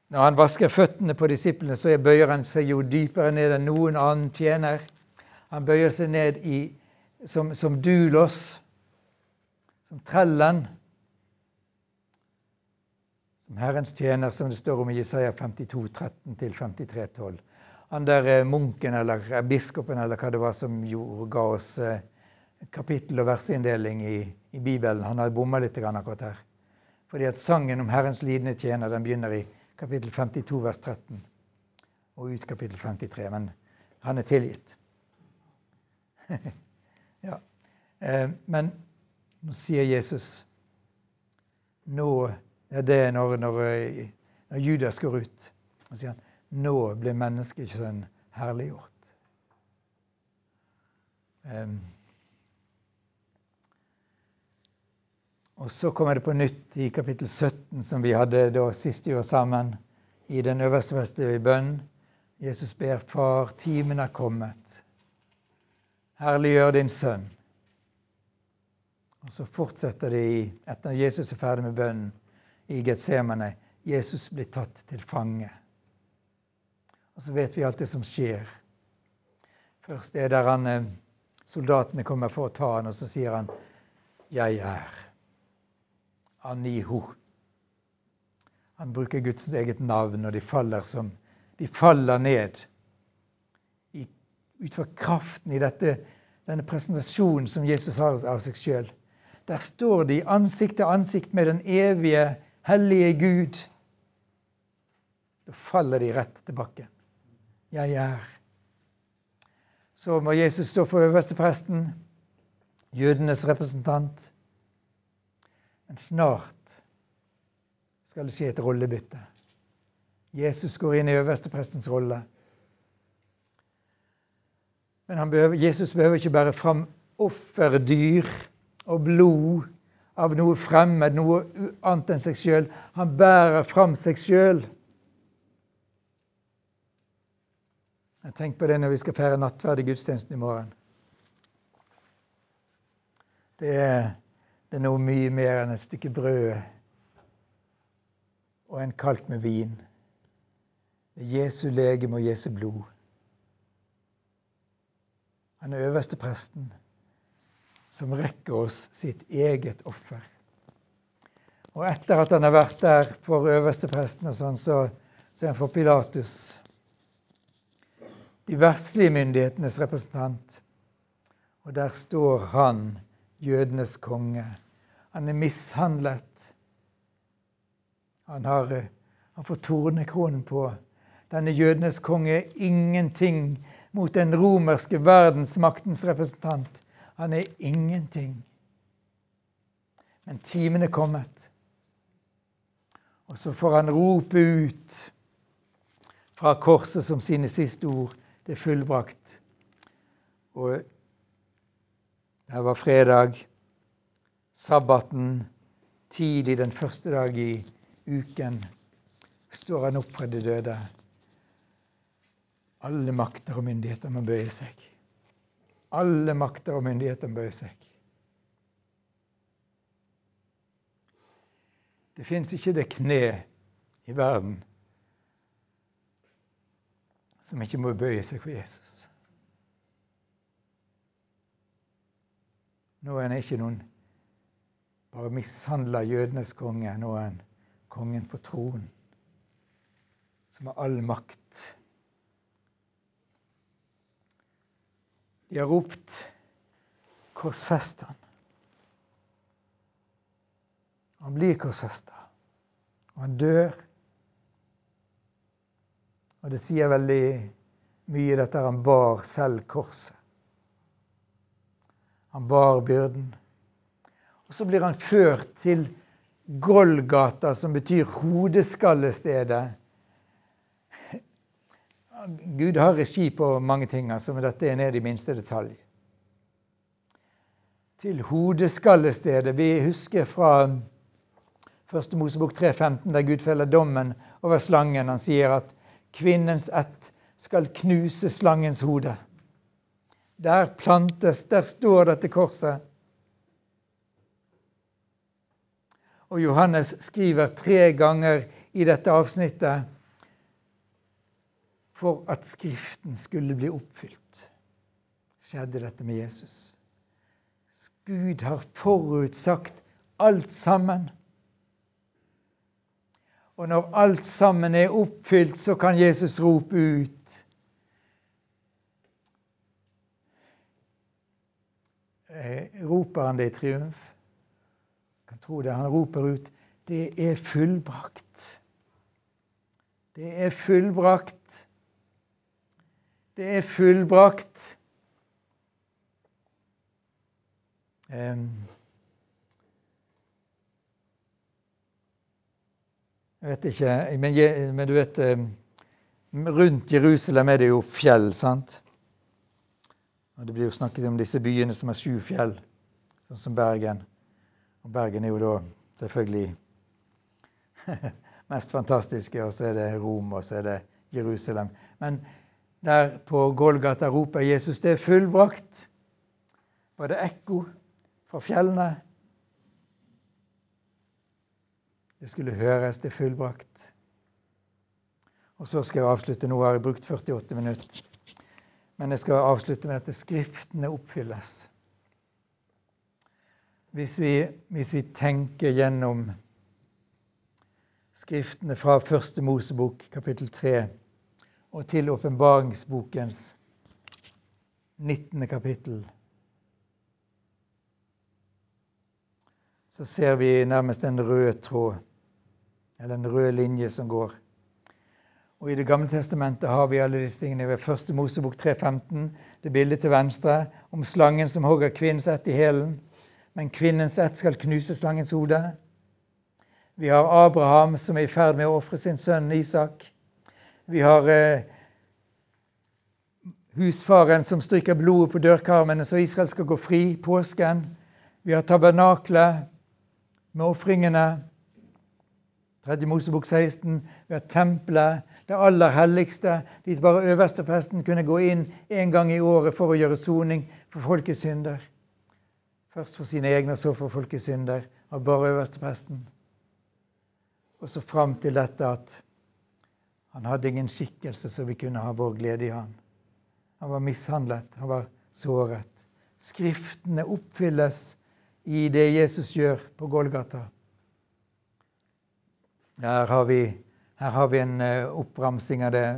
når han vasker føttene på disiplene, så bøyer han seg jo dypere ned enn noen annen tjener. Han bøyer seg ned i, som, som dulos, som trellen. Som Herrens tjener, som det står om i Jesaja 52, 13-53, 12. Han der eh, munken eller eh, biskopen eller hva det var som gjorde, ga oss eh, kapittel- og verseinndeling i, i Bibelen, han har bomma litt akkurat her. Fordi at sangen om Herrens lidende tjener den begynner i kapittel 52, vers 13, og ut kapittel 53. Men han er tilgitt. ja. Men nå sier Jesus Nå ja, det når, når, når Judas går ut. Og sier han, nå blir menneskesønnen herliggjort. Og så kommer det på nytt i kapittel 17, som vi hadde da sist vi var sammen, i den øverste beste bønn. Jesus ber, Far, timen er kommet. Herliggjør din sønn. Og så fortsetter det i, etter at Jesus er ferdig med bønnen i Getsemane. Jesus blir tatt til fange. Og så vet vi alt det som skjer. Først er der han, eh, soldatene kommer for å ta han, og så sier han 'Jeg er'. Aniho. Han bruker Guds eget navn, og de faller, som, de faller ned i, ut fra kraften i dette, denne presentasjonen som Jesus har av seg sjøl. Der står de ansikt til ansikt med den evige, hellige Gud. Da faller de rett til bakken. Jeg er. Så må Jesus stå for øverstepresten, jødenes representant. Men snart skal det skje et rollebytte. Jesus går inn i øversteprestens rolle. Men behøver, Jesus behøver ikke bære fram offerdyr og blod av noe fremmed, noe annet enn seg sjøl. Han bærer fram seg sjøl. Tenk på det når vi skal feire nattverd i gudstjenesten i morgen. Det er det er noe mye mer enn et stykke brød og en kalk med vin. Det er Jesu legeme og Jesu blod. Han er øverste presten som rekker oss sitt eget offer. Og etter at han har vært der for øverstepresten, og sånn, så, så er han for Pilatus. De verdslige myndighetenes representant. Og der står han jødenes konge. Han er mishandlet. Han, har, eh, han får tornekronen på. Denne jødenes konge er ingenting mot den romerske verdensmaktens representant. Han er ingenting. Men timen er kommet. Og så får han rope ut fra korset som sine siste ord. Det er fullbrakt. Og det var fredag, sabbaten, tidlig den første dag i uken, står han opp fra de døde. Alle makter og myndigheter må bøye seg. Alle makter og myndigheter må bøye seg. Det fins ikke det kne i verden som ikke må bøye seg for Jesus. Nå er han ikke noen bare mishandla jødenes konge. Nå er han kongen på tronen, som har all makt. De har ropt 'korsfest han'. Han blir korsfesta, og han dør. Og det sier veldig mye dette han bar selv korset. Han bar byrden. Og så blir han ført til Golgata, som betyr hodeskallestedet. Gud har regi på mange ting, altså, men dette er ned i minste detalj. Til hodeskallestedet. Vi husker fra 1. Mosebok 3,15, der Gud feller dommen over slangen. Han sier at kvinnens ett skal knuse slangens hode. Der plantes, der står dette korset. Og Johannes skriver tre ganger i dette avsnittet for at Skriften skulle bli oppfylt, skjedde dette med Jesus. Gud har forutsagt alt sammen. Og når alt sammen er oppfylt, så kan Jesus rope ut. Eh, roper han det i triumf? Jeg kan tro det. Han roper ut 'Det er fullbrakt'. Det er fullbrakt. Det er fullbrakt. Um, jeg vet ikke men, men, du vet um, Rundt Jerusalem er det jo fjell, sant? Og Det blir jo snakket om disse byene som har sju fjell, sånn som Bergen. Og Bergen er jo da selvfølgelig mest fantastiske, og så er det Rom, og så er det Jerusalem. Men der på Golgata roper Jesus det er fullbrakt. Var det ekko fra fjellene? Det skulle høres, det er fullbrakt. Og så skal jeg avslutte. Nå har jeg brukt 48 minutter. Men jeg skal avslutte med at Skriftene oppfylles. Hvis vi, hvis vi tenker gjennom Skriftene fra første Mosebok, kapittel 3 og til åpenbaringsbokens 19. kapittel. Så ser vi nærmest en rød tråd, eller en rød linje som går. Og I Det gamle testamentet har vi alle disse tingene ved første Mosebok 3.15. Det bildet til venstre om slangen som hogger kvinnens ett i hælen. Men kvinnens ett skal knuse slangens hode. Vi har Abraham som er i ferd med å ofre sin sønn Isak. Vi har eh, husfaren som stryker blodet på dørkarmene så Israel skal gå fri. Påsken. Vi har tabernaklet med ofringene. 3. Mosebok 16. Vi har tempelet, det aller helligste, dit bare øverstepresten kunne gå inn en gang i året for å gjøre soning for folkets synder. Først for sine egne, så for folkets synder. Av bare øverstepresten. Og så fram til dette at han hadde ingen skikkelse så vi kunne ha vår glede i han. Han var mishandlet, han var såret. Skriftene oppfylles i det Jesus gjør på Golgata. Her har vi, her har vi en uh, oppramsing av det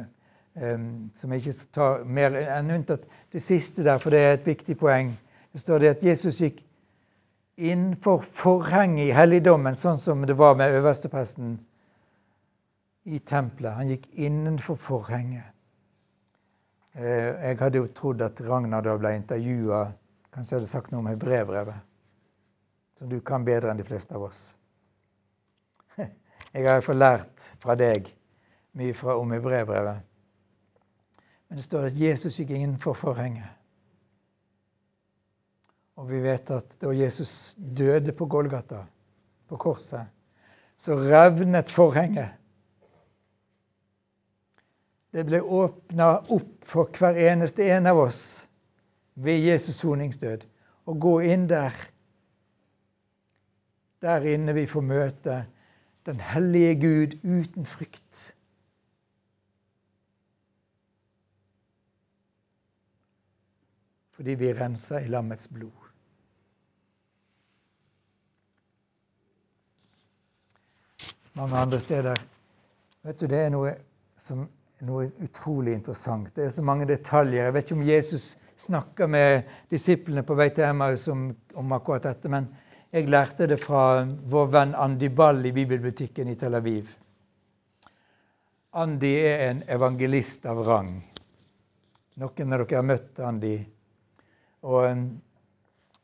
som jeg ikke skal ta mer enn unntatt det siste der, for det er et viktig poeng. Det står det at Jesus gikk innenfor forhenget i helligdommen, sånn som det var med øverstepresten i tempelet. Han gikk innenfor forhenget. Eh, jeg hadde jo trodd at Ragnar da ble intervjua, kanskje hadde sagt noe om hebreerbrevet. Som du kan bedre enn de fleste av oss. Jeg har iallfall lært fra deg mye fra om i brevbrevet. Men det står at Jesus gikk innenfor forhenget. Og vi vet at da Jesus døde på Golgata, på korset, så revnet forhenget. Det ble åpna opp for hver eneste en av oss ved Jesus soningsdød. Å gå inn der. Der inne vi får møte den hellige Gud uten frykt. Fordi vi renser i lammets blod. mange andre steder. Vet du, Det er noe, som, noe utrolig interessant. Det er så mange detaljer. Jeg vet ikke om Jesus snakker med disiplene på vei til Emmaus om, om akkurat dette, men jeg lærte det fra vår venn Andi Ball i bibelbutikken i Tel Aviv. Andi er en evangelist av rang. Noen av dere har møtt Andi. Og,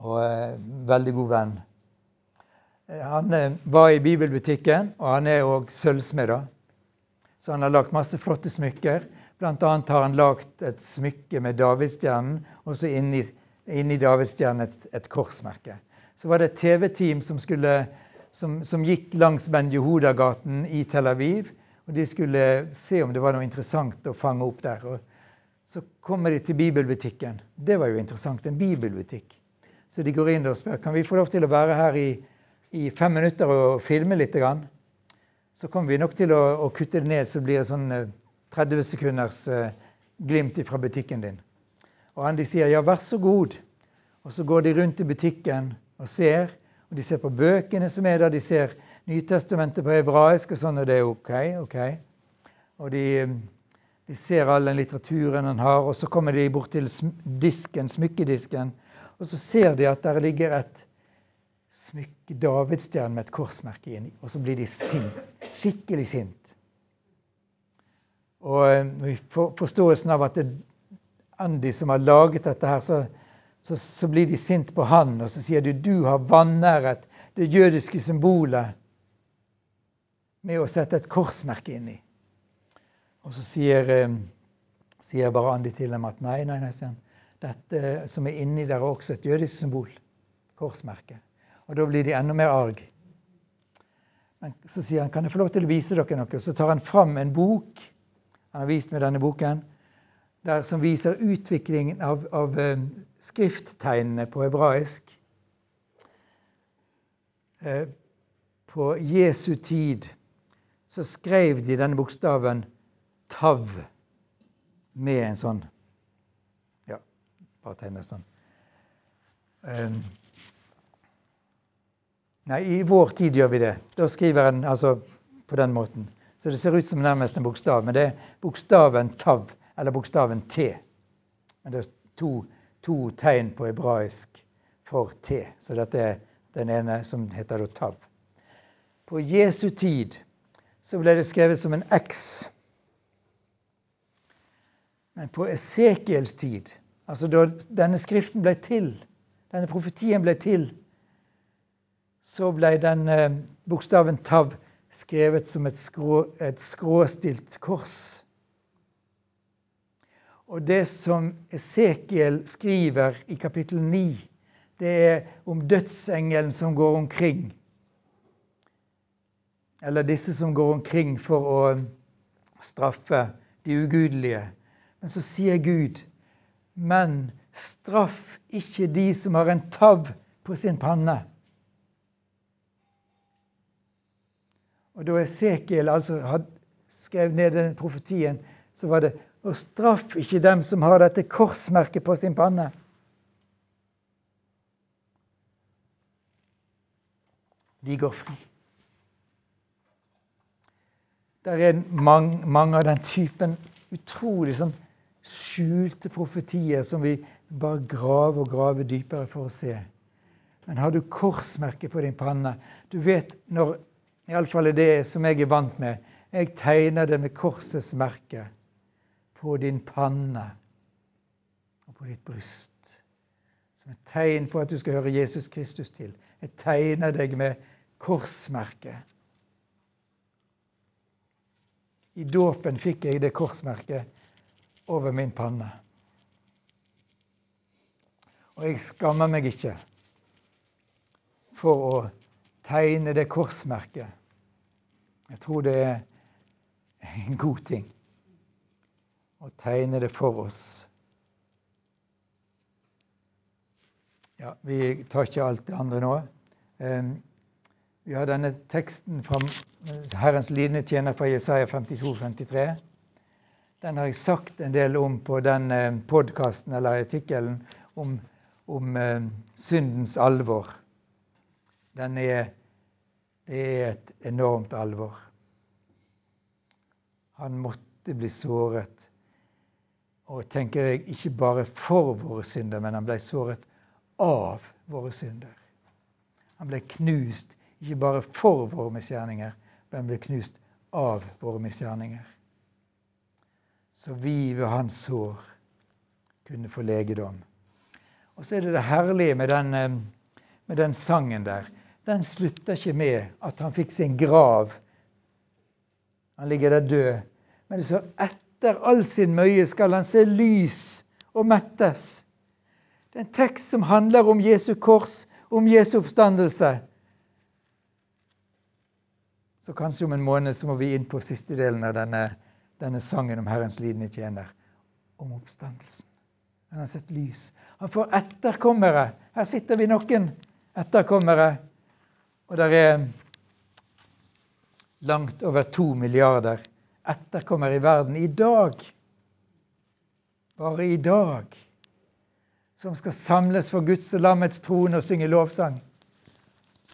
og eh, veldig god venn. Han eh, var i bibelbutikken, og han er òg sølvsmed. Så han har lagd masse flotte smykker. Blant annet har han lagd et smykke med davidsstjernen, og så inni, inni davidsstjernen et, et, korsmerke. Så var det et TV-team som, som, som, gikk langs Ben Yehuda-gaten i Tel Aviv. og De skulle se om det var noe interessant å fange opp der. Og så kommer de til bibelbutikken. Det var jo interessant. En bibelbutikk. Så de går inn og spør kan vi få lov til å være her i i fem minutter og filme litt, så kommer vi nok til å, å kutte det ned, så blir det sånn 30 eh, sekunders eh, glimt fra butikken din. Og Andy sier ja, vær så god. Og så går de rundt i butikken og ser. Og de ser på bøkene som er der. De ser Nytestamentet på hebraisk, og sånn, og det er ok. ok. Og de, de ser all den litteraturen han har, og så kommer de bort til disken, smykkedisken, og så ser de at der ligger et smykke davidsstjernen med et korsmerke inni. Og så blir de sint. Skikkelig sint. Og eh, forståelsen av at det er Andy som har laget dette her, så, så, så blir de sint på han, og så sier de du har vanæret det jødiske symbolet med å sette et korsmerke inni. Og så sier, eh, sier bare Andy til dem at nei, nei, nei, sier han. Dette som er inni der, er også et jødisk symbol. Korsmerket. Og da blir de enda mer arg. Men så sier han kan jeg få lov til å vise dere noe. Så tar han fram en bok han har vist meg denne boken, der, som viser utviklingen av, av uh, skrifttegnene på hebraisk. Uh, på Jesu tid så skrev de denne bokstaven tav med en sånn Ja, bare tegne sånn. Um, Nei, i vår tid gjør vi det. Da skriver en altså på den måten. Så det ser ut som nærmest en bokstav, men det er bokstaven tav, eller bokstaven t. Men det er to, to tegn på hebraisk for t. Så dette er den ene som heter tav. På Jesu tid så ble det skrevet som en X. Men på Esekiels tid, altså da denne skriften ble til, denne profetien ble til, så ble den eh, bokstaven tav skrevet som et, skrå, et skråstilt kors. Og det som Esekiel skriver i kapittel 9, det er om dødsengelen som går omkring. Eller disse som går omkring for å straffe de ugudelige. Men så sier Gud, men straff ikke de som har en tav på sin panne. Og da Esekiel altså skrev ned den profetien, så var det å straff ikke dem som har dette korsmerket på sin panne. De går fri. Der er mange, mange av den typen utrolig sånn skjulte profetier som vi bare graver og graver dypere for å se. Men har du korsmerket på din panne Du vet når Iallfall det som jeg er vant med. Jeg tegner det med korsets merke på din panne og på ditt bryst. Som et tegn på at du skal høre Jesus Kristus til. Jeg tegner deg med korsmerket. I dåpen fikk jeg det korsmerket over min panne. Og jeg skammer meg ikke for å tegne det korsmerket. Jeg tror det er en god ting å tegne det for oss. Ja, Vi tar ikke alt det andre nå. Vi har denne teksten fra Herrens lidende tjener fra Jesaja 52-53. Den har jeg sagt en del om på den eh, podkasten eller artikkelen om om eh, syndens alvor. Den er, det er et enormt alvor. Han måtte bli såret. Og tenker jeg, ikke bare for våre synder, men han ble såret av våre synder. Han ble knust ikke bare for våre misgjerninger, men han ble knust av våre misgjerninger. Så vi ved hans sår kunne få legedom. Og så er det det herlige med den, eh, med den sangen der. Den slutter ikke med at han fikk sin grav. Han ligger der død. Men det så etter all sin møye skal han se lys og mettes. Det er en tekst som handler om Jesu kors, om Jesu oppstandelse. Så kanskje om en måned så må vi inn på siste delen av denne, denne sangen om Herrens lidende tjener. Om oppstandelsen. Han har sett lys. Han får etterkommere. Her sitter vi noen etterkommere. Og det er langt over to milliarder etterkommere i verden i dag. Bare i dag. Som skal samles for Guds og lammets trone og synge lovsang.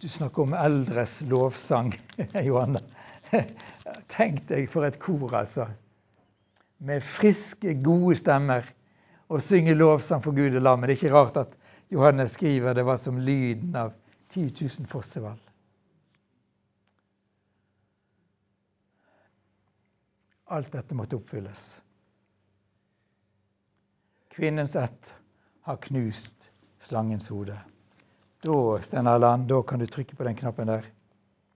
Du snakker om eldres lovsang, Johanne. Tenk deg for et kor, altså. Med friske, gode stemmer og synge lovsang for Gud og lammet. Det er ikke rart at Johannes skriver det var som lyden av 10 000 fossevall. Alt dette måtte oppfylles. Kvinnens ett har knust slangens hode. Da Sten Erland, da kan du trykke på den knappen der.